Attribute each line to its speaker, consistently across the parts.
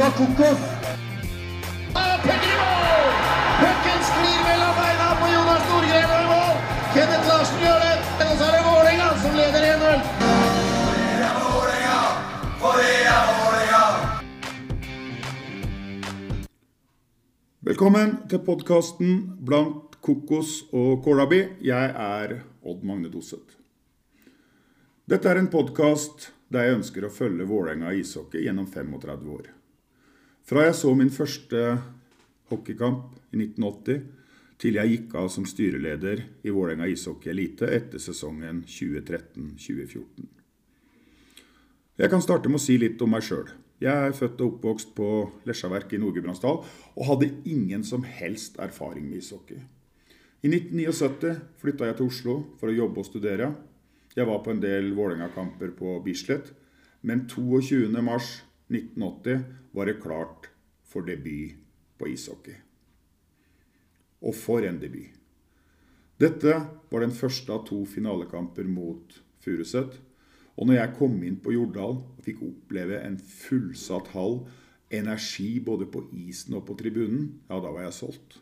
Speaker 1: Forbanna kokos.
Speaker 2: Pucken sklir mellom beina på Jonas Nordgren og i mål. Kenneth Larsen gjør det, og så er det Vålerenga som leder 1-0.
Speaker 3: Velkommen til podkasten Blant kokos og kålabi'. Jeg er Odd Magne Doseth. Dette er en podkast der jeg ønsker å følge Vålerenga ishockey gjennom 35 år. Fra jeg så min første hockeykamp i 1980, til jeg gikk av som styreleder i Vålerenga ishockey elite etter sesongen 2013-2014. Jeg kan starte med å si litt om meg sjøl. Jeg er født og oppvokst på Lesjaverk i Nord-Gudbrandsdal og hadde ingen som helst erfaring med ishockey. I 1979 flytta jeg til Oslo for å jobbe og studere. Jeg var på en del Vålerenga-kamper på Bislett, men 22.3.1980 var det klart for debut på ishockey. Og for en debut. Dette var den første av to finalekamper mot Furuset. Og når jeg kom inn på Jordal og fikk oppleve en fullsatt hall, energi både på isen og på tribunen, ja, da var jeg solgt.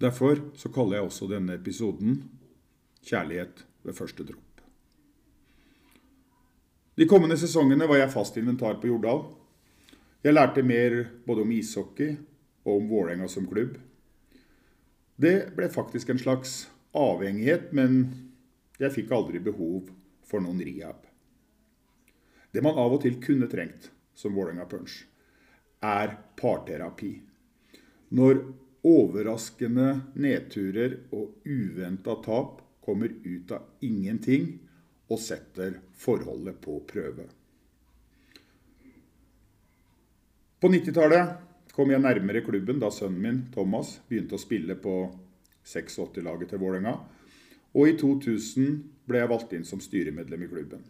Speaker 3: Derfor så kaller jeg også denne episoden 'Kjærlighet ved første dropp'. De kommende sesongene var jeg fast inventar på Jordal. Jeg lærte mer både om ishockey og om Vålerenga som klubb. Det ble faktisk en slags avhengighet, men jeg fikk aldri behov for noen rehab. Det man av og til kunne trengt som Vålerenga Punch, er parterapi. Når overraskende nedturer og uventa tap kommer ut av ingenting og setter forholdet på prøve. På 90-tallet kom jeg nærmere klubben da sønnen min, Thomas, begynte å spille på 86-laget til Vålerenga. Og i 2000 ble jeg valgt inn som styremedlem i klubben.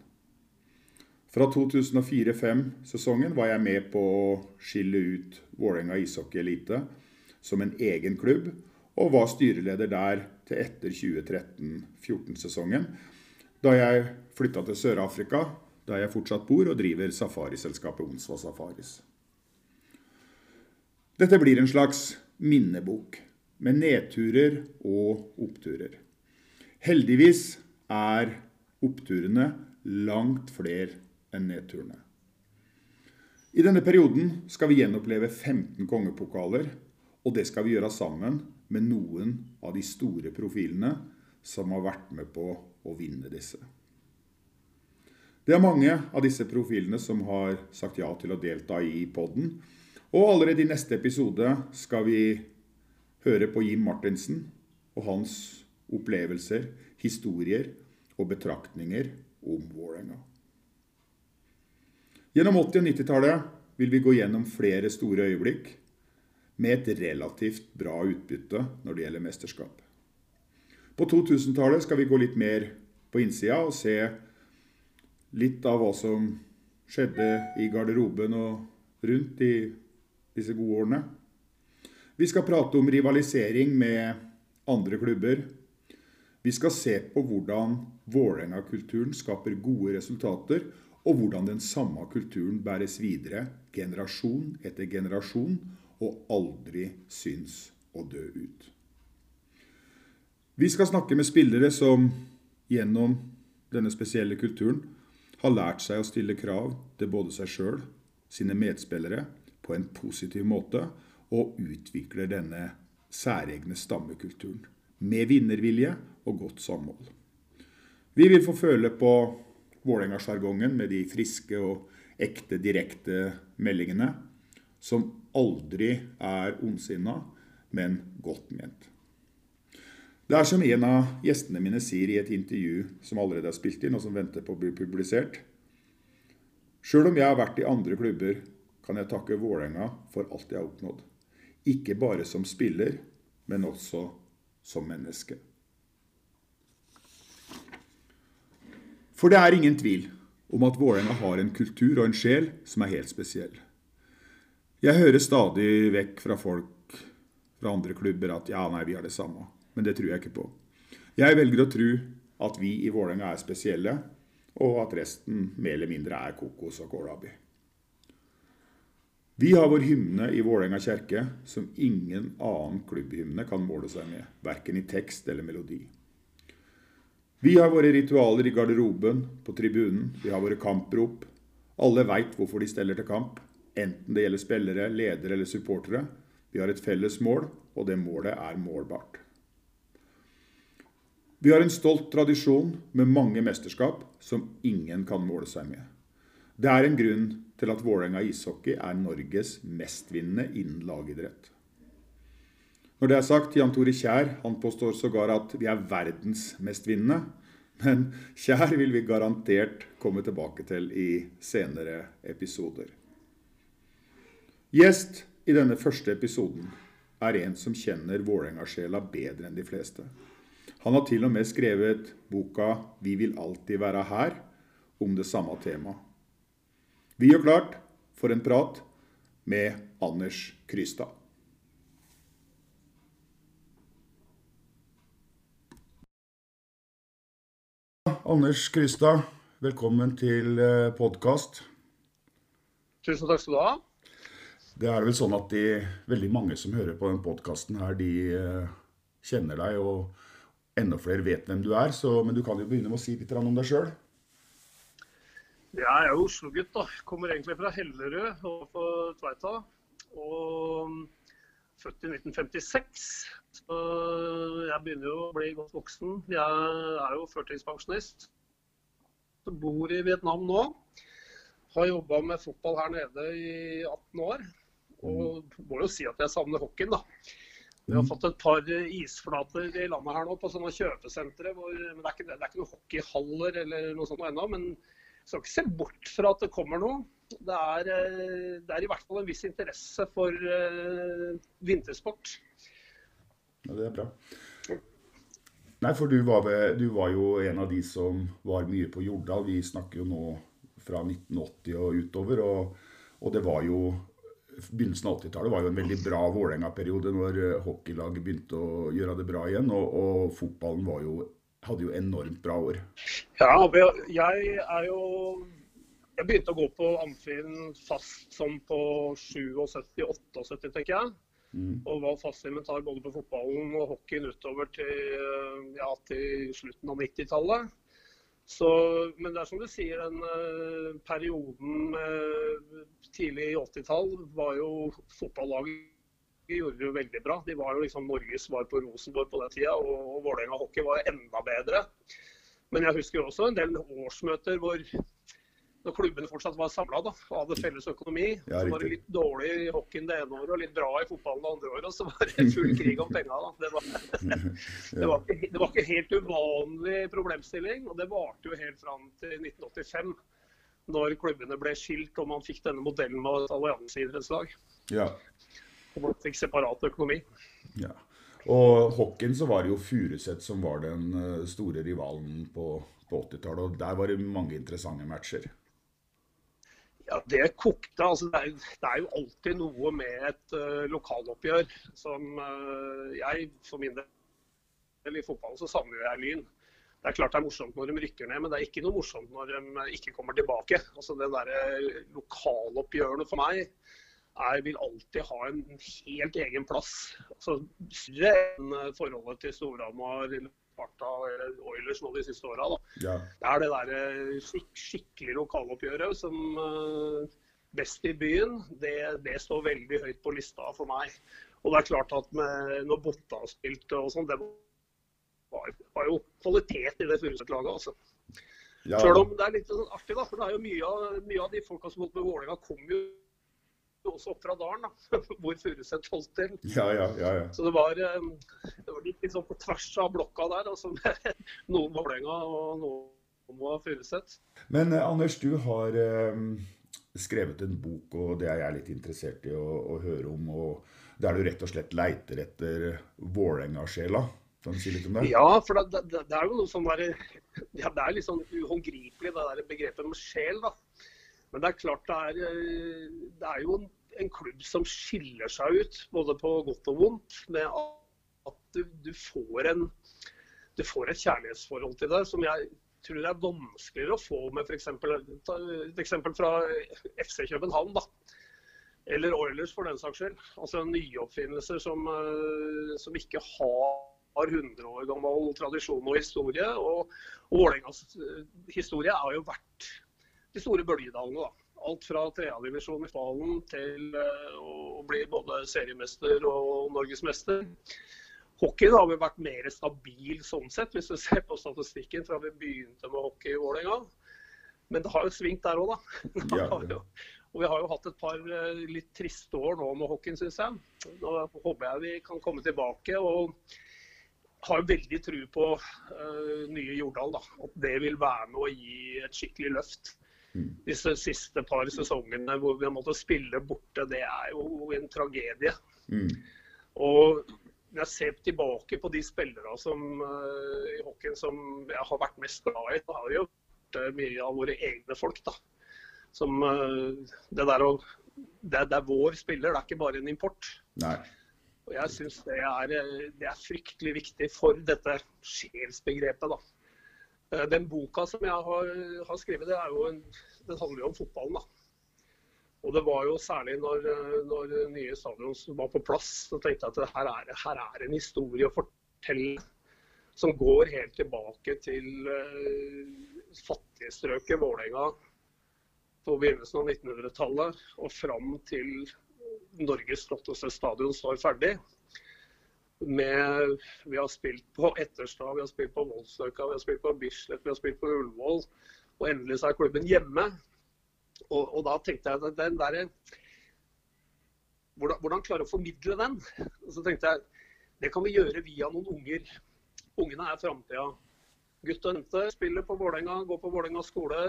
Speaker 3: Fra 2004-2005-sesongen var jeg med på å skille ut Vålerenga ishockey elite som en egen klubb, og var styreleder der til etter 2013-14-sesongen, da jeg flytta til Sør-Afrika, der jeg fortsatt bor og driver safariselskapet Onsva Safaris. Dette blir en slags minnebok med nedturer og oppturer. Heldigvis er oppturene langt flere enn nedturene. I denne perioden skal vi gjenoppleve 15 kongepokaler, og det skal vi gjøre sammen med noen av de store profilene som har vært med på å vinne disse. Det er mange av disse profilene som har sagt ja til å delta i podden, og allerede i neste episode skal vi høre på Jim Martinsen og hans opplevelser, historier og betraktninger om Vålerenga. Gjennom 80- og 90-tallet vil vi gå gjennom flere store øyeblikk med et relativt bra utbytte når det gjelder mesterskap. På 2000-tallet skal vi gå litt mer på innsida og se litt av hva som skjedde i garderoben og rundt i disse gode årene. Vi skal prate om rivalisering med andre klubber. Vi skal se på hvordan Vålerenga-kulturen skaper gode resultater, og hvordan den samme kulturen bæres videre generasjon etter generasjon og aldri syns å dø ut. Vi skal snakke med spillere som gjennom denne spesielle kulturen har lært seg å stille krav til både seg sjøl, sine medspillere, på en positiv måte, og utvikler denne særegne stammekulturen med vinnervilje og godt samhold. Vi vil få føle på Vålerenga-sjargongen med de friske og ekte, direkte meldingene, som aldri er ondsinna, men godt ment. Det er som en av gjestene mine sier i et intervju som allerede er spilt inn, og som venter på å bli publisert. Sjøl om jeg har vært i andre klubber, kan jeg takke Vålerenga for alt jeg har oppnådd. Ikke bare som spiller, men også som menneske. For det er ingen tvil om at Vålerenga har en kultur og en sjel som er helt spesiell. Jeg hører stadig vekk fra folk fra andre klubber at ja, nei, vi har det samme. Men det tror jeg ikke på. Jeg velger å tro at vi i Vålerenga er spesielle, og at resten mer eller mindre er kokos og kålrabi. Vi har vår hymne i Vålerenga kjerke som ingen annen klubbhymne kan måle seg med, verken i tekst eller melodi. Vi har våre ritualer i garderoben, på tribunen, vi har våre kamprop. Alle veit hvorfor de steller til kamp, enten det gjelder spillere, ledere eller supportere. Vi har et felles mål, og det målet er målbart. Vi har en stolt tradisjon med mange mesterskap som ingen kan måle seg med. Det er en grunn til at Vålerenga ishockey er Norges mestvinnende innen lagidrett. Når det er sagt, Jan Tore Kjær han påstår sågar at vi er verdens mestvinnende. Men Kjær vil vi garantert komme tilbake til i senere episoder. Gjest i denne første episoden er en som kjenner Vålerenga-sjela bedre enn de fleste. Han har til og med skrevet boka 'Vi vil alltid være her' om det samme temaet. Vi gjør klart for en prat med Anders Krystad. Anders Krystad, velkommen til podkast.
Speaker 4: Tusen takk skal du ha.
Speaker 3: Det er vel sånn at de veldig mange som hører på denne podkasten her, de eh, kjenner deg, og enda flere vet hvem du er. Så, men du kan jo begynne med å si litt om deg sjøl.
Speaker 4: Jeg er jo Oslo-gutt, da. Kommer egentlig fra Hellerød overfor Tveita. Og født i 1956. Så jeg begynner jo å bli godt voksen. Jeg er jo førtidspensjonist. Bor i Vietnam nå. Har jobba med fotball her nede i 18 år. Og må jo si at jeg savner hockeyen, da. Vi har fått et par isflater i landet her nå på sånne kjøpesentre. Hvor, men det er, ikke, det er ikke noen hockeyhaller eller noe sånt ennå. Men skal ikke se bort fra at det kommer noe. Det er, det er i hvert fall en viss interesse for uh, vintersport.
Speaker 3: Ja, det er bra. Nei, for du var, ved, du var, jo en av de som var mye på Jordal. Vi snakker jo nå fra 1980 og utover. Og, og det var jo Begynnelsen av 80-tallet var jo en veldig bra Vålerenga-periode når hockeylaget begynte å gjøre det bra igjen. Og, og fotballen jo, hadde jo enormt bra år.
Speaker 4: Ja, jeg er jo Jeg begynte å gå på Amfin fast som på 77-78, tenker jeg. Mm. Og var fast inventar både på fotballen og hockeyen utover til, ja, til slutten av 90-tallet. Så, men det er som du sier, den uh, perioden tidlig tidlig 80-tall var jo fotballaget gjorde jo veldig bra. De var jo liksom Norges svar på Rosenborg på den tida, og, og Vålerenga hockey var enda bedre. Men jeg husker også en del årsmøter hvor når klubbene fortsatt var samla og hadde felles økonomi. Ja, så var det litt dårlig i hockeyen det ene året og litt bra i fotballen det andre året. Og så var det full krig om penga. Det, det, var ikke, det var ikke helt uvanlig problemstilling. Og det varte jo helt fram til 1985. Når klubbene ble skilt og man fikk denne modellen med et allianseidrettslag.
Speaker 3: Ja.
Speaker 4: Og man fikk separat økonomi.
Speaker 3: Ja. Og hockeyen så var det jo Furuset som var den eh, store rivalen på, på 80-tallet. Og der var det mange interessante matcher.
Speaker 4: Ja, Det kokte. altså det er, det er, jo alltid noe med et uh, lokaloppgjør som uh, jeg for min del I fotballen så savner jeg Lyn. Det er klart det er morsomt når de rykker ned, men det er ikke noe morsomt når de ikke kommer tilbake. Altså Det der lokaloppgjørene for meg er, vil alltid ha en helt egen plass. Altså Større enn forholdet til Storhamar Sparta eller Oilers nå de siste åra.
Speaker 3: Ja.
Speaker 4: Det er det der eh, skik skikkelig lokaloppgjøret som uh, best i byen. Det, det, står veldig høyt på lista for meg. Og det er klart at med, når Botta spilte og sånn, det var, var, jo kvalitet i det Furuset-laget. altså. Ja. Selv om det er litt sånn artig, da, for det er jo mye av, mye av de folka som holdt med Vålerenga, kom jo også opp fra dalen, da, hvor Furuset holdt til.
Speaker 3: Ja, ja, ja, ja.
Speaker 4: Så det var, det var litt, sånn på tvers av blokka der. altså Noen Vålerenga og noen Moa Furuset.
Speaker 3: Men eh, Anders, du har eh, skrevet en bok, og det er jeg litt interessert i å, å høre om. og Der du rett og slett leiter etter Vålerenga-sjela. Kan du si litt om det?
Speaker 4: Ja, for det, det, det er jo noe sånn der, ja, det er litt sånn uhåndgripelig, det der begrepet med sjel. da. Men det er klart det er, eh, det er jo en, en klubb som skiller seg ut, både på godt og vondt, med at du, du, får en, du får et kjærlighetsforhold til det som jeg tror er vanskeligere å få med f.eks. et eksempel fra FC København. da. Eller Oilers, for den saks skyld. Altså nyoppfinnelser som, eh, som ikke har har 100 år gammel tradisjon og historie. Og Vålerengas eh, historie har jo vært de store bølgedalene. da. Alt fra tredjedivisjon i Falen til uh, å bli både seriemester og norgesmester. Hockey da, har vi vært mer stabil sånn sett, hvis du ser på statistikken fra vi begynte med hockey i Vålerenga. Men det har jo svingt der òg, da. Ja, og vi har jo hatt et par uh, litt triste år nå med hockeyen, syns jeg. Nå håper jeg vi kan komme tilbake. og har veldig tro på uh, nye Jordal. Da. At det vil være med å gi et skikkelig løft. Mm. Disse siste par sesongene hvor vi har måttet spille borte, det er jo en tragedie. Mm. Og jeg ser tilbake på de spillere som, uh, i hockeyen som jeg har vært mest glad i, så har vi jo vært uh, mye av våre egne folk. da. Som det der å det, det, er vår spiller, det er ikke bare en import.
Speaker 3: Nei.
Speaker 4: Og jeg syns det, det, er fryktelig viktig for dette sjelsbegrepet. da. Eh, den boka som jeg har, har skrevet, en, den handler jo om fotballen. da. Og det var jo særlig når, når nye stadion var på plass, så tenkte jeg at her er, her er en historie å fortelle som går helt tilbake til uh, fattigstrøket Vålerenga på begynnelsen av 1900-tallet og fram til Norges flotteste stadion står ferdig. Med, vi har spilt på Etterstad, vi har spilt på Voldsløkka, vi har spilt på Bislett, vi har spilt på Ullevål. Og endelig så er klubben hjemme. Og, og da tenkte jeg at den der, hvordan, hvordan klare å formidle den? Og så tenkte jeg det kan vi gjøre via noen unger. Ungene er framtida. Gutt og jente spiller på Vålerenga, går på Vålerenga skole,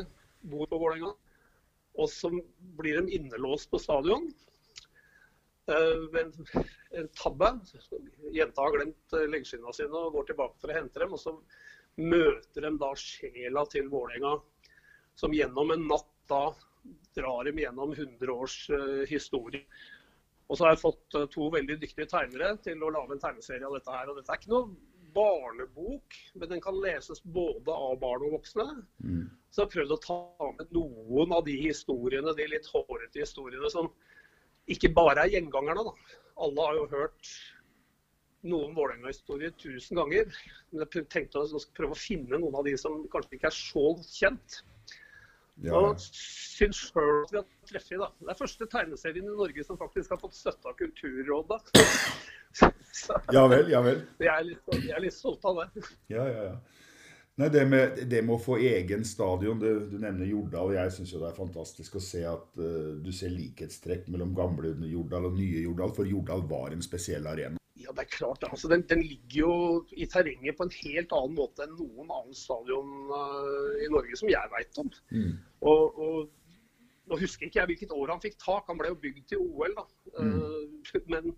Speaker 4: bor på Vålerenga. Og så blir de innelåst på stadion. Eh, en, en tabbe. Jenta har glemt eh, leggskinna sine og går tilbake for å hente dem. Og så møter de da sjela til Vålerenga, som gjennom en natt da drar dem gjennom 100 års uh, historie. Og så har jeg fått to veldig dyktige tegnere til å lage en tegneserie av dette her. Og dette er ikke noe barnebok, men den kan leses både av barn og voksne. Mm. Så jeg har prøvd å ta med noen av de historiene, de litt hårete historiene som ikke bare er gjengangerne. da. Alle har jo hørt noen Vålerenga-historier tusen ganger. Men jeg tenkte å prøve å finne noen av de som kanskje ikke er så kjent. Ja. Og syns sjøl at vi har treffet. da. Det er første tegneserien i Norge som faktisk har fått støtte av Kulturrådet.
Speaker 3: ja vel, ja vel.
Speaker 4: Jeg er litt, jeg er litt stolt av det.
Speaker 3: Ja, ja, ja. Nei, det med, det med, å få egen stadion det, Du nevner Jordal. Jeg syns det er fantastisk å se at uh, du ser likhetstrekk mellom gamle Jordal og nye Jordal. For Jordal var en spesiell arena.
Speaker 4: Ja, det er klart. Altså, den, den, ligger jo i terrenget på en helt annen måte enn noen annen stadion uh, i Norge som jeg veit om. Mm. Og, og, Nå husker ikke jeg hvilket år han fikk tak. Han ble jo bygd til OL, da. Mm. Uh, men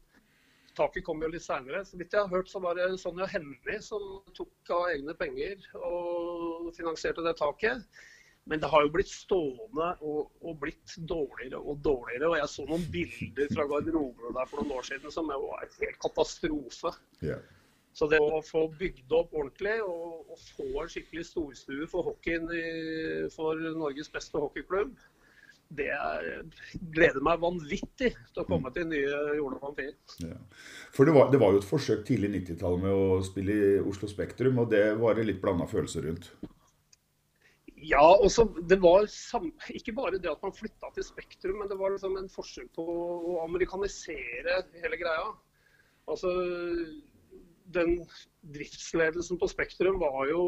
Speaker 4: taket kom jo litt seinere. Så vidt jeg har hørt, så var det Sonja Hennie som tok av egne penger og finansierte det taket. Men det har jo blitt stående og, og, blitt dårligere og dårligere. Og jeg så noen bilder fra garderobene der for noen år siden som var en helt katastrofe. Yeah. Så det å få bygd opp ordentlig og, og få en skikkelig storstue for hockeyen i, for Norges beste hockeyklubb, det gleder meg vanvittig til å komme til nye Jordal. Ja.
Speaker 3: For det var, det var, jo et forsøk tidlig 90-tallet med å spille i Oslo Spektrum, og det var det litt blanda følelser rundt?
Speaker 4: Ja, også, det var ikke bare det at man flytta til Spektrum, men det var liksom en forsøk på å amerikanisere hele greia. Altså, den driftsledelsen på Spektrum var jo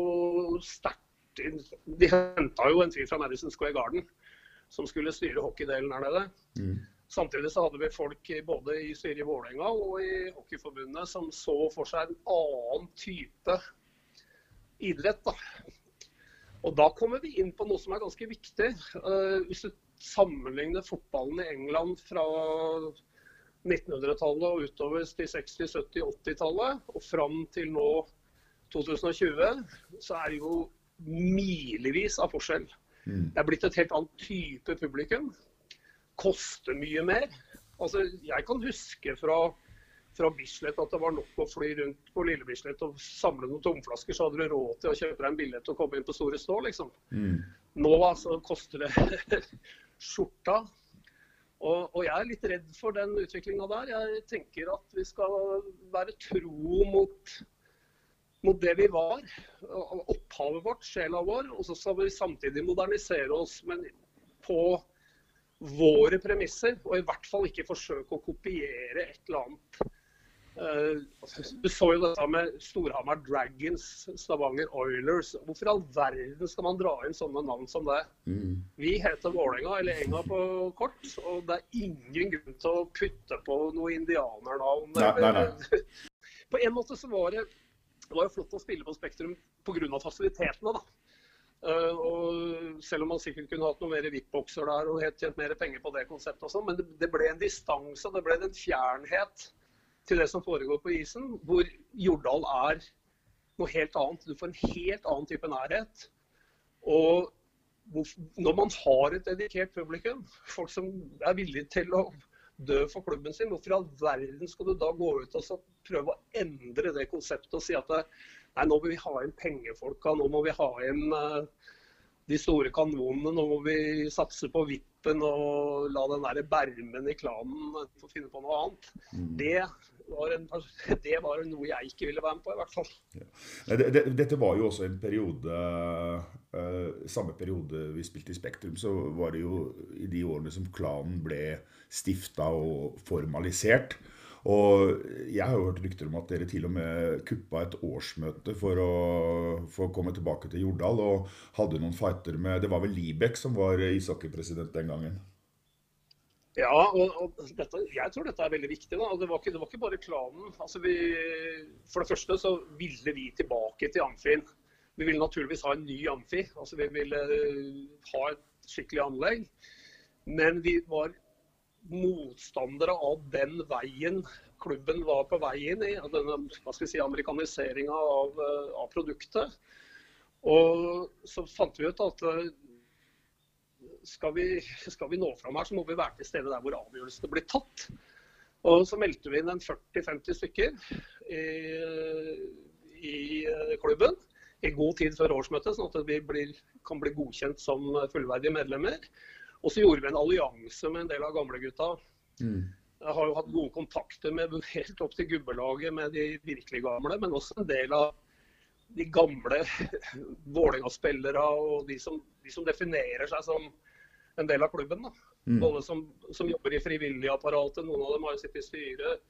Speaker 4: sterkt De henta jo en fyr fra Madison Square Garden som skulle styre hockeydelen her nede. Mm. Samtidig så hadde vi folk både i styret i Vålerenga og i Hockeyforbundet som så for seg en annen type idrett. da. Og da kommer vi inn på noe som er ganske viktig. Uh, hvis du sammenligner fotballen i England fra 1900-tallet og utover til 60-, 70-, 80-tallet og fram til nå 2020, så er det jo milevis av forskjell. Mm. Det er blitt et helt annet type publikum. Koster mye mer. Altså, jeg kan huske fra, fra Bislett at det var nok å fly rundt på Lille Bislett og samle noen tomflasker, så hadde du råd til å kjøpe deg en billett og komme inn på Store Stå, liksom. Mm. Nå altså, koster det skjorta. Og, og, jeg er litt redd for den utviklinga der. Jeg tenker at vi skal være tro mot, mot det vi var. Opphavet vårt, sjela vår. Og så skal vi samtidig modernisere oss, men på våre premisser. Og i hvert fall ikke forsøke å kopiere et eller annet Uh, du så jo dette med Storhamar Dragons, Stavanger Oilers. Hvorfor i all verden skal man dra inn sånne navn som det? Mm. Vi heter Vålerenga, eller Enga på kort, og det er ingen grunn til å putte på noe indianernavn. Nei, nei, nei. På en måte så var det, det var jo flott å spille på Spektrum pga. fasilitetene, da. Uh, og selv om man sikkert kunne hatt noen mer VIP-bokser der og tjent mer penger på det konseptet også, men det, det ble en distanse, det ble en fjernhet til det som foregår på isen, hvor Jordal er noe helt annet. Du får en helt annen type nærhet. Og når man har et dedikert publikum, folk som er villige til å dø for klubben sin, hvorfor i all verden skal du da gå ut og prøve å endre det konseptet og si at nei, nå må vi ha inn pengefolka, nå må vi ha inn uh, de store kanonene. Nå må vi satse på vippen og la den der bermen i klanen få finne på noe annet. Mm. Det, var en, det, var noe jeg ikke ville være med på, i hvert fall. Ja.
Speaker 3: Dette var jo også en periode uh, Samme periode vi spilte i Spektrum, så var det jo i de årene som klanen ble stifta og formalisert. Og jeg har jo hørt rykter om at dere til og med kuppa et årsmøte for å, for komme tilbake til Jordal. Og hadde noen fighter med Det var vel Libek som var ishockeypresident den gangen?
Speaker 4: Ja, og, og dette, jeg tror dette er veldig viktig. Da. Det, var ikke, det var ikke bare klanen. Altså vi, for det første så ville vi tilbake til Amfin. Vi ville naturligvis ha en ny Amfi. Altså vi ville ha et skikkelig anlegg. Men vi var motstandere av den veien klubben var på vei inn i, denne hva skal vi si, amerikaniseringa av, eh, av, produktet. Og så fant vi ut at eh, skal vi, skal vi, nå fram her, så må vi være til stede der hvor avgjørelsene blir tatt. Og så meldte vi inn en 40-50 stykker i, i, eh, klubben i god tid før årsmøtet, sånn at vi blir, kan bli godkjent som fullverdige medlemmer. Og så gjorde vi en allianse med en del av gamlegutta. Mm. Jeg har jo hatt gode kontakter med helt opp til gubbelaget med de virkelig gamle, men også en del av de gamle Vålerenga-spillere og de som, de som, definerer seg som en del av klubben. Mm. Både som, som, jobber i frivilligapparatet, noen av dem har jo sittet i styret.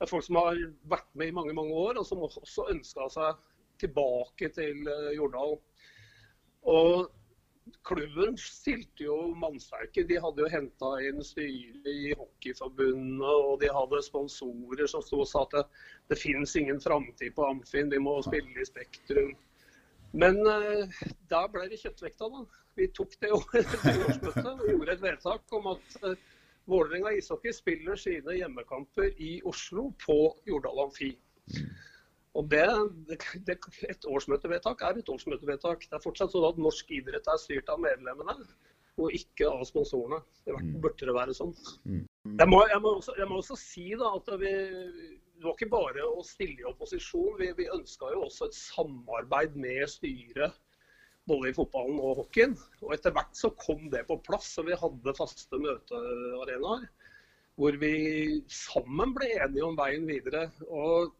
Speaker 4: Det er folk som har vært med i mange mange år, og som også ønska seg tilbake til uh, Jordal. Og klubben stilte jo mannsterke. De hadde jo henta inn styret i Hockeyforbundet, og de hadde sponsorer som sto og sa at det, det finnes ingen framtid på Amfin, de må spille i Spektrum. Men uh, der ble vi kjøttvekta, da. Vi tok det årsmøtet og gjorde et vedtak om at uh, Vålerenga ishockey spiller sine hjemmekamper i Oslo på Jordal Amfi. Og det, det, Et årsmøtevedtak er et årsmøtevedtak. Det er fortsatt sånn at norsk idrett er styrt av medlemmene og ikke av sponsorene. Det mm. burde det være sånn. Mm. Jeg må, jeg, må også, jeg må, også, si da, at vi, det var ikke bare å stille i opposisjon. Vi, vi ønska jo også et samarbeid med styret både i fotballen og hockeyen. Og etter hvert så kom det på plass, og vi hadde faste møtearenaer. Hvor vi sammen ble enige om veien videre. Og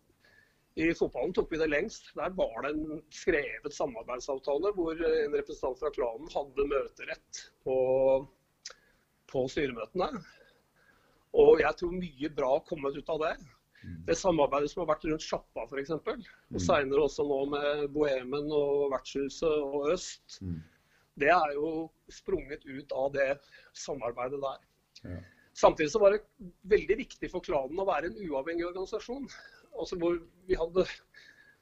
Speaker 4: i fotballen tok vi det lengst. Der var det en skrevet samarbeidsavtale hvor en representant fra klanen hadde møterett på, på styremøtene. Og jeg tror mye bra har kommet ut av det. Mm. Det samarbeidet som har vært rundt Sjappa f.eks., og mm. seinere også nå med Bohemen og Vertshuset og Øst, mm. det er jo sprunget ut av det samarbeidet der. Ja. Samtidig så var det veldig viktig for klanen å være en uavhengig organisasjon altså hvor vi hadde,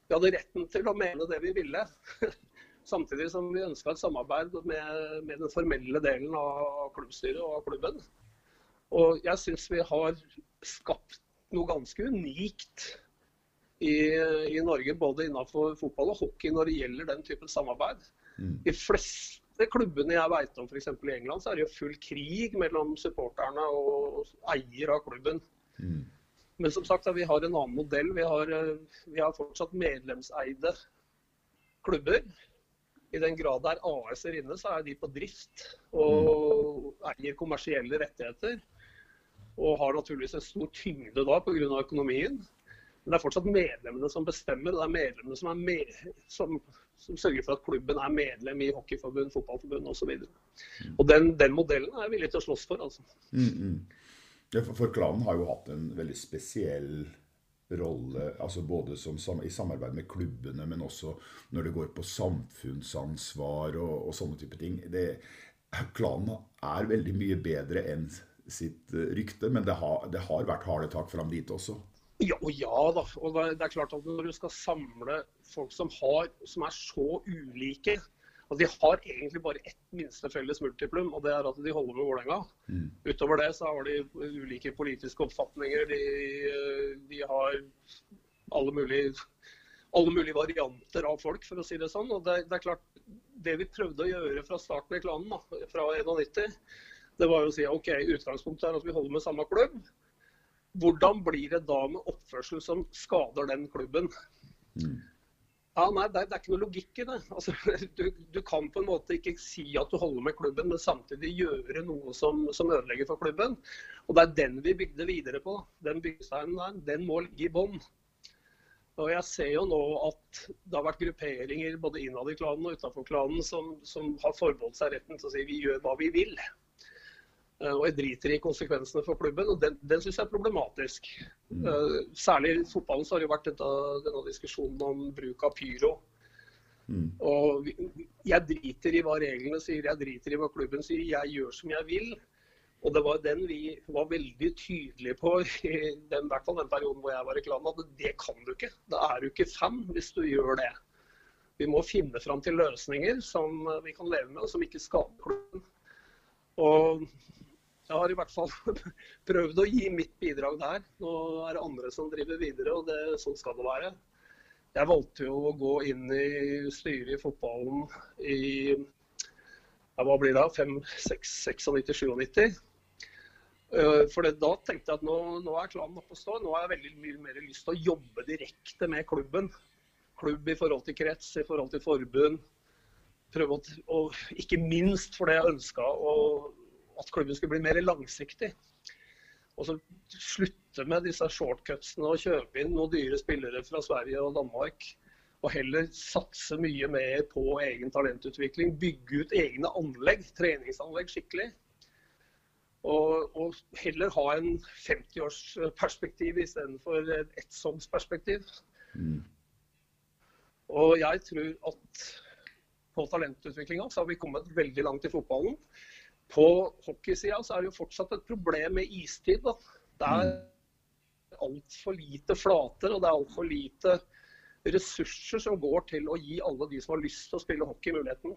Speaker 4: vi hadde, retten til å mene det vi ville. Samtidig som vi ønska et samarbeid med, med, den formelle delen av klubbstyret og av klubben. Og jeg syns vi har skapt noe ganske unikt i, i, Norge, både innenfor fotball og hockey, når det gjelder den typen samarbeid. Mm. De fleste klubbene jeg vet om, f.eks. i England, så er det jo full krig mellom supporterne og eier av klubben. Mm. Men som sagt, vi har en annen modell. Vi har, vi har fortsatt medlemseide klubber. I den grad det er AS-er inne, så er de på drift og eier kommersielle rettigheter. Og har naturligvis en stor tyngde da pga. økonomien. Men det er fortsatt medlemmene som bestemmer. Det er medlemmene som, er med, som, som sørger for at klubben er medlem i hockeyforbund, fotballforbund osv. Og, så og den, den, modellen er jeg villig til å slåss for. altså. Mm, mm.
Speaker 3: Ja, for, for klanen har jo hatt en veldig spesiell rolle, altså både som, i samarbeid med klubbene, men også når det går på samfunnsansvar og, og sånne type ting. Det, klanen er veldig mye bedre enn sitt eh, rykte, men det har, det har vært harde tak fram dit også.
Speaker 4: Ja og ja, da. Og det er klart at når du skal samle folk som, har, som er så ulike Altså, de har egentlig bare ett minste felles multiplum, og det er at de holder med Vålerenga. Mm. Utover det så har de ulike politiske oppfatninger. De, de har alle mulige, alle mulige, varianter av folk, for å si det sånn. Og det, det, er klart, det vi prøvde å gjøre fra starten i klanen, da, fra 91, det var jo å si OK, utgangspunktet er at vi holder med samme klubb. Hvordan blir det da med oppførsel som skader den klubben? Mm. Ja, nei, det er, det er, ikke noe logikk i det. Altså, du, du, kan på en måte ikke si at du holder med klubben, men samtidig gjøre noe som, som ødelegger for klubben. Og Det er den vi bygde videre på. Den byggesteinen der, den må ligge i bånn. Og Jeg ser jo nå at det har vært grupperinger både innad i klanen og utenfor klanen som, som har forbeholdt seg retten til å si vi gjør hva vi vil. Eh, og jeg driter i konsekvensene for klubben. og Den, den syns jeg er problematisk. Mm. Uh, særlig i fotballen så har det jo vært dette, denne diskusjonen om bruk av pyro. Mm. Og Jeg driter i hva reglene sier, jeg driter i hva klubben sier. Jeg gjør som jeg vil. Og det var den vi var veldig tydelige på i den, hvert fall den perioden hvor jeg var i klanen, at det kan du ikke. Da er du ikke fan hvis du gjør det. Vi må finne fram til løsninger som vi kan leve med, og som ikke skader klubben. Og jeg har i hvert fall prøvd å gi mitt bidrag der. Nå er det andre som driver videre, og det, sånn skal det være. Jeg valgte jo å gå inn i styret i fotballen i ja, hva blir det, 96-97. Eh, for det, da tenkte jeg at nå, nå er klanen oppe og står. Nå har jeg veldig mye mer lyst til å jobbe direkte med klubben. Klubb i forhold til krets, i forhold til forbund. Prøve å, og ikke minst fordi jeg ønska å at klubben skulle bli mer langsiktig. Og så slutte med disse shortcutsene og kjøpe inn noen dyre spillere fra Sverige og Danmark. Og heller satse mye mer på egen talentutvikling. Bygge ut egne anlegg, treningsanlegg skikkelig. Og, og heller ha en 50-årsperspektiv istedenfor et ettsongsperspektiv. Mm. Og jeg tror at på talentutviklinga så har vi kommet veldig langt i fotballen. På hockeysida så er det jo fortsatt et problem med istid. Da. Det er mm. altfor lite flater, og det er altfor lite ressurser som går til å gi alle de som har lyst til å spille hockey, muligheten.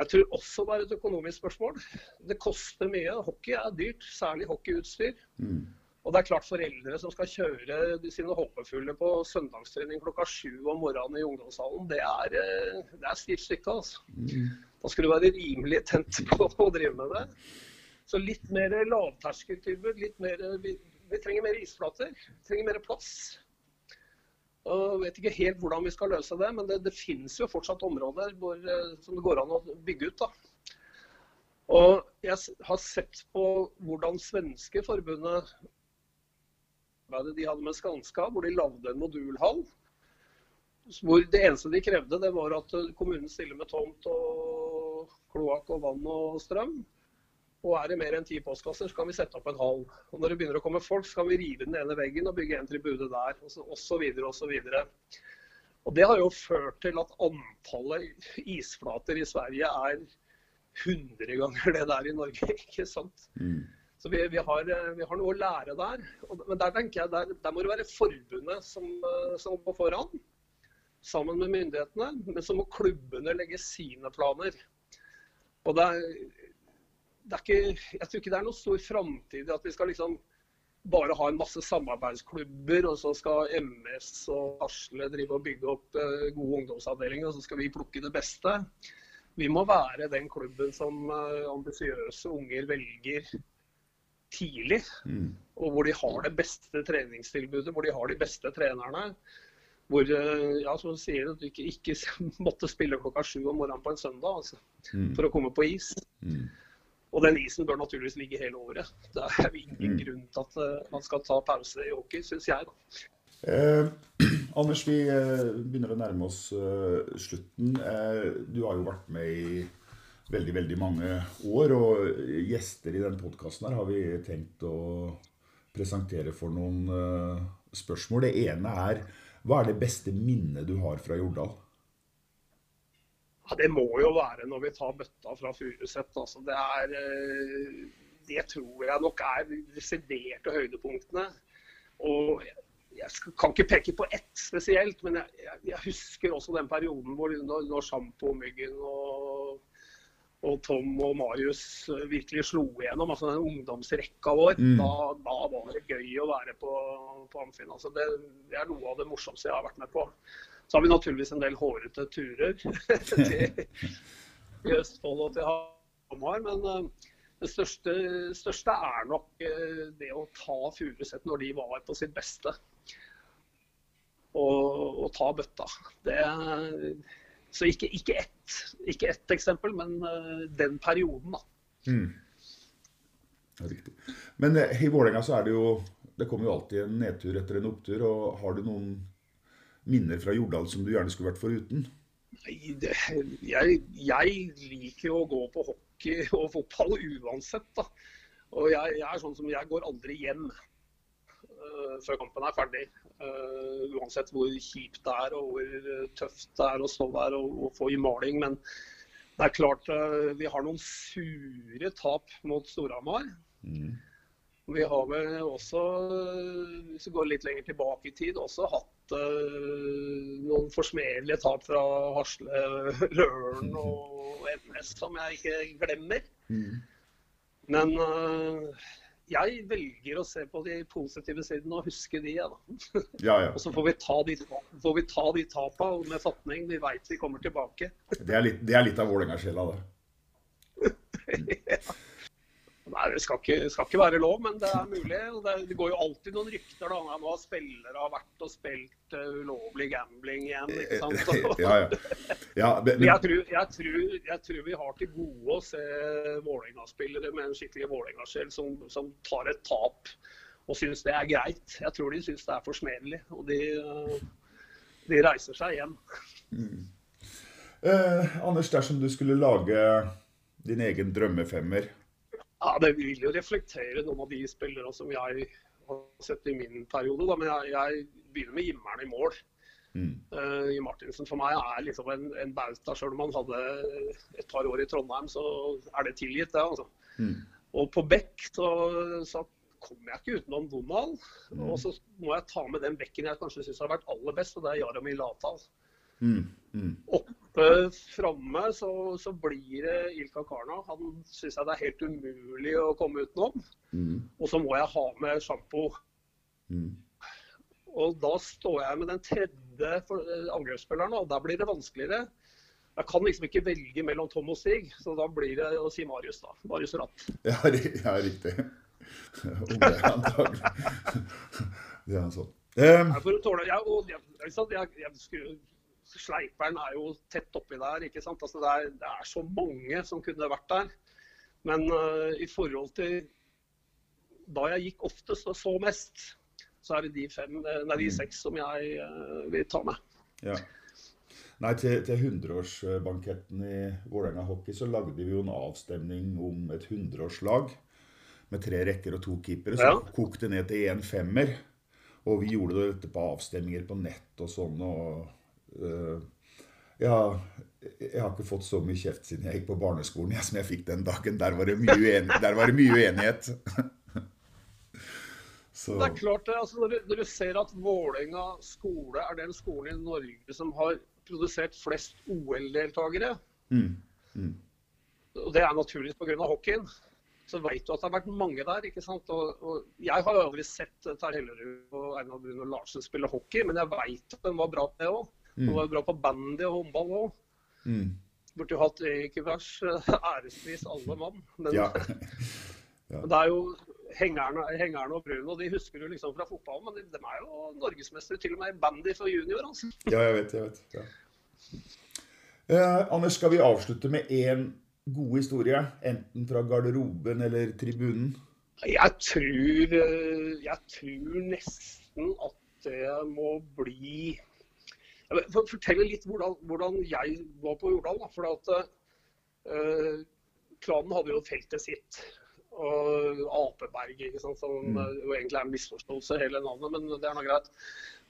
Speaker 4: Jeg tror også det er et økonomisk spørsmål. Det koster mye. Hockey er dyrt, særlig hockeyutstyr. Mm. Og det er klart Foreldre som skal kjøre sine håpefulle på søndagstrening klokka sju om morgenen i ungdomshallen, det er, eh, det er stivt stykke. Altså. Mm. Da skal du være rimelig tent på å drive med det. Så litt mer lavterskeltilbud. litt mer, vi, vi, trenger mer isflater. Vi trenger mer plass. Og jeg vet ikke helt hvordan vi skal løse det, men det, det finnes jo fortsatt områder hvor, eh, som det går an å bygge ut. da. Og jeg har sett på hvordan svenske forbundet de hadde med Skanska, hvor de lagde en modulhall. Hvor det eneste de krevde, det var at kommunen stiller med tomt og kloakk og vann og strøm. Og er det mer enn ti postkasser, så kan vi sette opp en hall. Og når det begynner å komme folk, så kan vi rive den ene veggen og bygge en tribune der, osv. osv. Og det har jo ført til at antallet isflater i Sverige er 100 ganger det der i Norge. ikke sant? Mm. Så vi, vi, har, eh, vi, har, noe å lære der. Men der tenker jeg, der, der må det være forbundet som, eh, som går foran. sammen med myndighetene, men så må klubbene legge sine planer. Og det er, det er ikke, jeg tror ikke det er noe stor framtid i at vi skal liksom bare ha en masse samarbeidsklubber, og så skal MS og Asle drive og bygge opp eh, gode ungdomsavdelinger, og så skal vi plukke det beste. Vi må være den klubben som ambisiøse unger velger tidlig. Og hvor de har det beste treningstilbudet, hvor de har de beste trenerne. Hvor eh, ja, som du sier, at du ikke, ikke måtte spille klokka sju om morgenen på en søndag altså, for å komme på is. Og den isen bør naturligvis ligge hele året. Det er jo ingen grunn til at eh, man skal ta pause i hockey, syns jeg. da.
Speaker 3: Eh, Anders, vi eh, begynner å nærme oss eh, slutten. Eh, du har jo vært med i veldig, veldig mange år, og gjester i denne podkasten her har vi tenkt å presentere for noen uh, spørsmål. Det ene er hva er det beste minnet du har fra Jordal?
Speaker 4: Ja, det må jo være når vi tar bøtta fra Furuset. Altså, det, er, eh, det tror jeg nok er de desiderte høydepunktene. Og jeg, kan ikke peke på ett spesielt, men jeg, jeg husker også den perioden hvor når, når Sjampo, Myggen og, og Tom og Marius eh, virkelig slo igjennom. altså den ungdomsrekka vår. Da, da var det gøy å være på, på Amfin. Altså, det, det er noe av det morsomste jeg har vært med på. Så har vi naturligvis en del hårete turer til, Østfold og til Hamar. Men eh, det største, største er nok eh, det å ta Furuset når de var på sitt beste. Og, og ta bøtta. Det, så ikke, ikke, ett, ikke ett eksempel, men eh, den perioden, da.
Speaker 3: Mm. Riktig. Men eh, i Vålerenga så er det jo Det kommer jo alltid en nedtur etter en opptur. og Har du noen minner fra Jordal som du gjerne skulle vært foruten?
Speaker 4: Nei, det, jeg, jeg liker å gå på hockey og fotball uansett. da. Og jeg, jeg er sånn som jeg går aldri hjem før kampen er ferdig. Øh, uansett hvor kjipt det er og hvor øh, tøft det er å stå der og, og få i maling. Men det er klart vi har noen sure tap mot Storhamar. Vi har vel også, hvis vi går litt lenger tilbake i tid, også hatt eh, noen forsmedelige tap fra Hasle, Løren og MS som jeg ikke glemmer. Men eh, jeg velger å se på de positive sidene og huske de. Ja, da.
Speaker 3: Ja, ja.
Speaker 4: Og så får vi ta de, får vi ta de tapa med fatning. Vi veit vi kommer tilbake.
Speaker 3: Det er litt, det er litt av Vålerenga-sjela, det.
Speaker 4: Nei, Det skal ikke, skal ikke være lov, men det er mulig. Det, det går jo alltid noen rykter da, når har spillere har vært og spilt uh, ulovlig gambling igjen. ikke sant?
Speaker 3: Ja, ja. ja men,
Speaker 4: Men Jeg, tror, jeg, tror, jeg tror vi har til gode å se Vålerenga-spillere med en skikkelig Vålerenga-sjel som, som tar et tap og syns det er greit. Jeg tror de syns det er forsmedelig, og de, eh, de reiser seg hjem.
Speaker 3: eh, Anders, dersom du skulle lage din egen drømmefemmer
Speaker 4: Ja, Det vil jo reflektere noen av de spillere som jeg har sett i min periode. Da. Men jeg, jeg begynner med Jimmeren i mål. Uh, Martinsen for meg er liksom en, en bauta. Selv om han hadde et par år i Trondheim, så er det tilgitt, det. altså. Og på Beck så, så kommer jeg ikke utenom Donald. Og så må jeg ta med den bekken jeg kanskje syns har vært aller best, og det er Jaromir Latal. Oppe framme så, så blir det Ilka Karna. Han syns jeg det er helt umulig å komme utenom. Og så må jeg ha med sjampo. Og da står jeg med den tredje eh, angrepsspilleren, og der blir det vanskeligere. Jeg kan liksom ikke velge mellom Tom og Stig, så da blir det å si Marius, da. Marius Rapp.
Speaker 3: Ja, ja riktig. Unge, antagelig. Det er sånn. Um,
Speaker 4: Jeg jeg, jeg, jeg, Sleiperen er jo tett oppi der. ikke sant? Altså, det, er, det er så mange som kunne vært der. Men uh, i forhold til da jeg gikk oftest og så mest, så er det de, fem, eh, nei, de seks som jeg uh, vil ta med.
Speaker 3: Ja. Nei, til, til 100-årsbanketten i Vålerenga hockey så lagde vi jo en avstemning om et 100-årslag med tre rekker og to keepere. Så
Speaker 4: Ja.
Speaker 3: kokte ned til én femmer. Og vi gjorde dette på avstemninger på nett og sånn. og ja, jeg har ikke fått så mye kjeft siden jeg gikk på barneskolen jeg, som jeg fikk den dagen. Der var det mye, ueni der var det mye uenighet. Så
Speaker 4: Det er klart det. Altså, når, du, når du ser at Vålerenga skole er den skolen i Norge som har produsert flest OL-deltakere,
Speaker 3: mm, mm.
Speaker 4: og det er naturligvis pga. hockeyen, så vet du at det har vært mange der. ikke sant? Og, og Jeg har jo aldri sett Terje Hellerud og Einar Bruno Larsen spille hockey, men jeg veit at de var bra på det òg. De var bra på bandy og håndball òg.
Speaker 3: Mm.
Speaker 4: Burde jo hatt Eikevers ærespris alle mann. Men
Speaker 3: Ja.
Speaker 4: ja. det er jo hengerne, hengerne og Bruno, de husker du liksom fra fotballen, men de, de er jo norgesmestere til og med i bandy for junior. altså.
Speaker 3: ja, jeg vet. jeg vet. Ja. Eh, Anders, skal vi avslutte med én god historie? Enten fra garderoben eller tribunen?
Speaker 4: Jeg tror, eh, jeg tror nesten at det må bli Få fortelle litt hvordan, hvordan jeg var på Jordal. Da, for at uh, klanen hadde jo feltet sitt. Og Apeberg, ikke sant, som
Speaker 3: Mm.
Speaker 4: eh, jo egentlig er en misforståelse, hele navnet, men det er nå greit.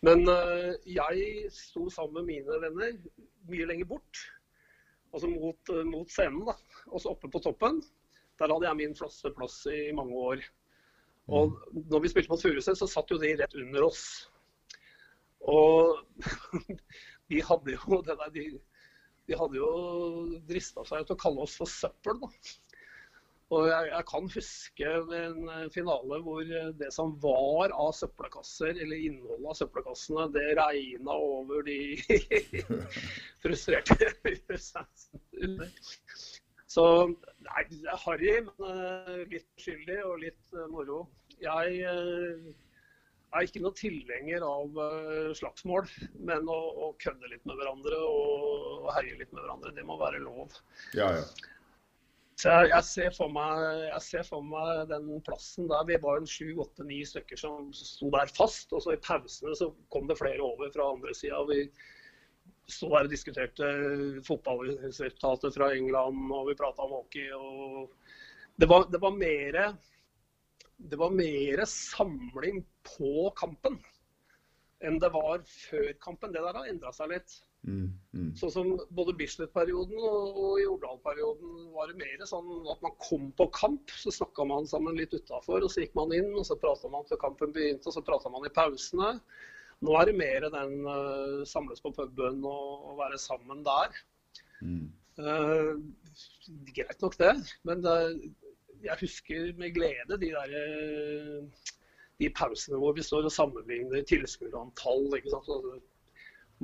Speaker 4: Men uh, jeg sto sammen med mine venner mye lenger bort, altså mot, uh, mot scenen. da, Og så oppe på toppen. Der hadde jeg min faste plass i mange år. Og når vi spilte mot Furuset, så satt jo de rett under oss. Og de hadde jo det der, de, de hadde jo drista seg til å kalle oss for søppel, da. Og jeg, jeg kan huske en eh, finale hvor eh, det som var av søppelkasser, eller innholdet av søppelkassene, det regna over de frustrerte. Så nei, det er harry, men eh, litt skyldig og litt moro. Jeg er ikke noen tilhenger av eh, slagsmål, men å, å kødde litt med hverandre og, herje litt med hverandre, det må være lov.
Speaker 3: Ja, ja.
Speaker 4: Så jeg, jeg, ser for meg, jeg ser for meg den plassen der. Vi var en sju, åtte, ni stykker som sto der fast. Og så i pausene så kom det flere over fra andre sida. Vi sto der og diskuterte fotballresultater fra England, og vi prata om hockey. og Det var, det var mere det var mer samling på kampen enn det var før kampen. Det der har endra seg litt.
Speaker 3: Mm, mm.
Speaker 4: Sånn som både Bislett-perioden og, og Jordal-perioden var det mer sånn at man kom på kamp, så snakka man sammen litt utafor, og så gikk man inn, og så prata man til kampen begynte, og så prata man i pausene. Nå er det mer den uh, samles på puben og, og være sammen der.
Speaker 3: Mm.
Speaker 4: Uh, greit nok det, men det, jeg husker med glede de der eh, de pausene hvor vi står og sammenligner tilskuerantall. sant?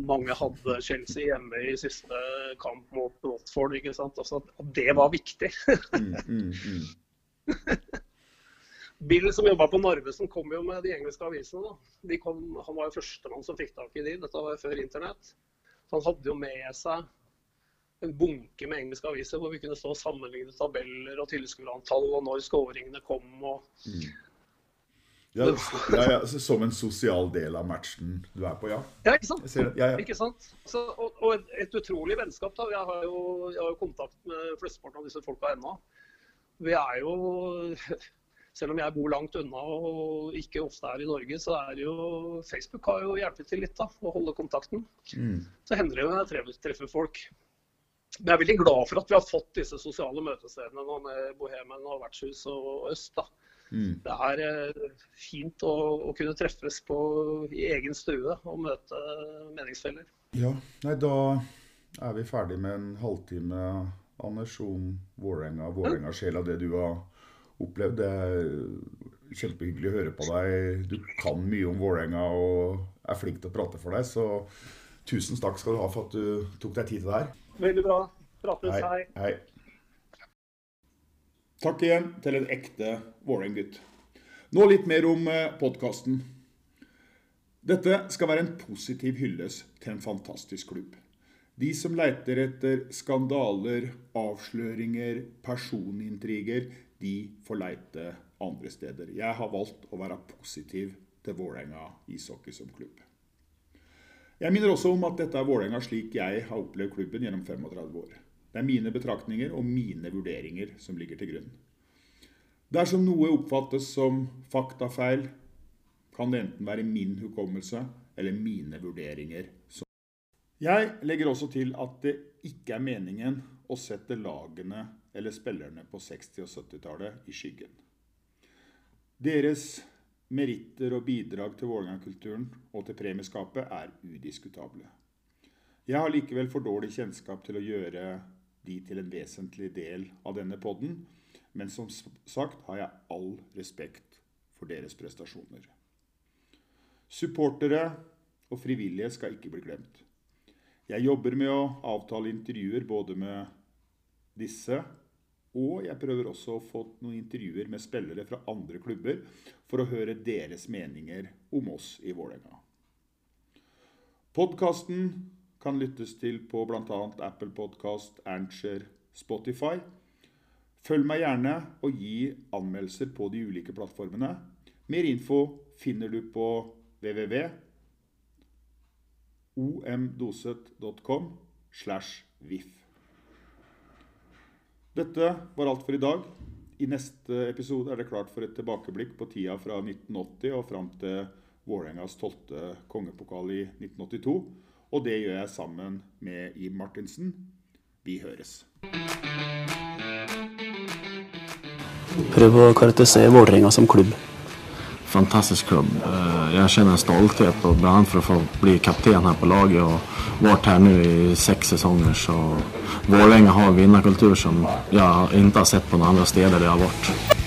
Speaker 4: Mange hadde Chelsea hjemme i siste kamp mot Watford. ikke sant? Altså, det var viktig.
Speaker 3: Mm, mm, mm.
Speaker 4: Bill som jobba på Narvesen kom jo med de engelske avisene. De kom, han var jo førstemann som fikk tak i de. Dette var jo før internett. Så han hadde jo med seg en bunke med engelske aviser hvor vi kunne stå og sammenligne tabeller og tilskuerantall og når skåringene kom. og
Speaker 3: Ja, ja, ja, som en sosial del av matchen du er på, ja.
Speaker 4: Ja, ikke sant?
Speaker 3: Ser. Ja, ja.
Speaker 4: Ikke sant? Så, og, og et, et utrolig vennskap. da. Jeg har jo, jeg har jo kontakt med flesteparten av disse folka ennå. Vi er jo Selv om jeg bor langt unna og ikke ofte er i Norge, så er jo Facebook har jo hjulpet til litt da, å holde kontakten.
Speaker 3: Mm.
Speaker 4: Så hender det jo jeg treffer, treffer folk. Men jeg er veldig glad for at vi har fått disse sosiale møtestedene nå med Bohemen og Vertshus og Øst. da.
Speaker 3: Mm.
Speaker 4: Det er eh, fint å, å kunne treffes på, i egen stue og møte meningsfeller.
Speaker 3: Ja, nei, da er vi ferdig med en halvtime, Anders, om Vålerenga, Vålerenga-sjela, det du har opplevd. Det er kjempehyggelig å høre på deg. Du kan mye om Vålerenga og er flink til å prate for deg, så tusen takk skal du ha for at du tok deg tid til det her.
Speaker 4: Veldig bra. Prates, hei.
Speaker 3: Hei. Takk igjen til en ekte Vålerenga-gutt. Nå litt mer om podkasten. Dette skal være en positiv hyllest til en fantastisk klubb. De som leiter etter skandaler, avsløringer, personintriger, de får leite andre steder. Jeg har valgt å være positiv til Vålerenga ishockey som klubb. Jeg minner også om at dette er Vålerenga slik jeg har opplevd klubben gjennom 35 år. Det er mine betraktninger og mine vurderinger som ligger til grunn. Dersom noe oppfattes som faktafeil, kan det enten være min hukommelse eller mine vurderinger. Jeg legger også til at det ikke er meningen å sette lagene eller spillerne på 60- og 70-tallet i skyggen. Deres meritter og bidrag til Vålerenga-kulturen og til premieskapet er udiskutable. Jeg har likevel for dårlig kjennskap til å gjøre de til en vesentlig del av denne podden, men som sagt har jeg all respekt for deres prestasjoner. Supportere og frivillige skal ikke bli glemt. Jeg jobber med å avtale intervjuer både med disse, og jeg prøver også å få noen intervjuer med spillere fra andre klubber for å høre deres meninger om oss i Vålerenga. Podkasten kan lyttes til på bl.a. Apple Podkast, Ancher, Spotify. Følg meg gjerne og gi anmeldelser på de ulike plattformene. Mer info finner du på www.omdoset.com. Dette var alt for i dag. I neste episode er det klart for et tilbakeblikk på tida fra 1980 og fram til Vålerengas tolvte kongepokal i 1982. Og det gjør jeg sammen med Ib Martinsen. Vi høres.
Speaker 5: Prøv å karakterisere Vålerenga som klubb.
Speaker 6: Fantastisk klubb. Eh, Jeg kjenner en stolthet og brann for å att få bli kapten her på laget og vært her nå i seks sesonger. Så Vålerenga har en vinnarkultur som jeg ikke har sett på noen andre steder det har vært.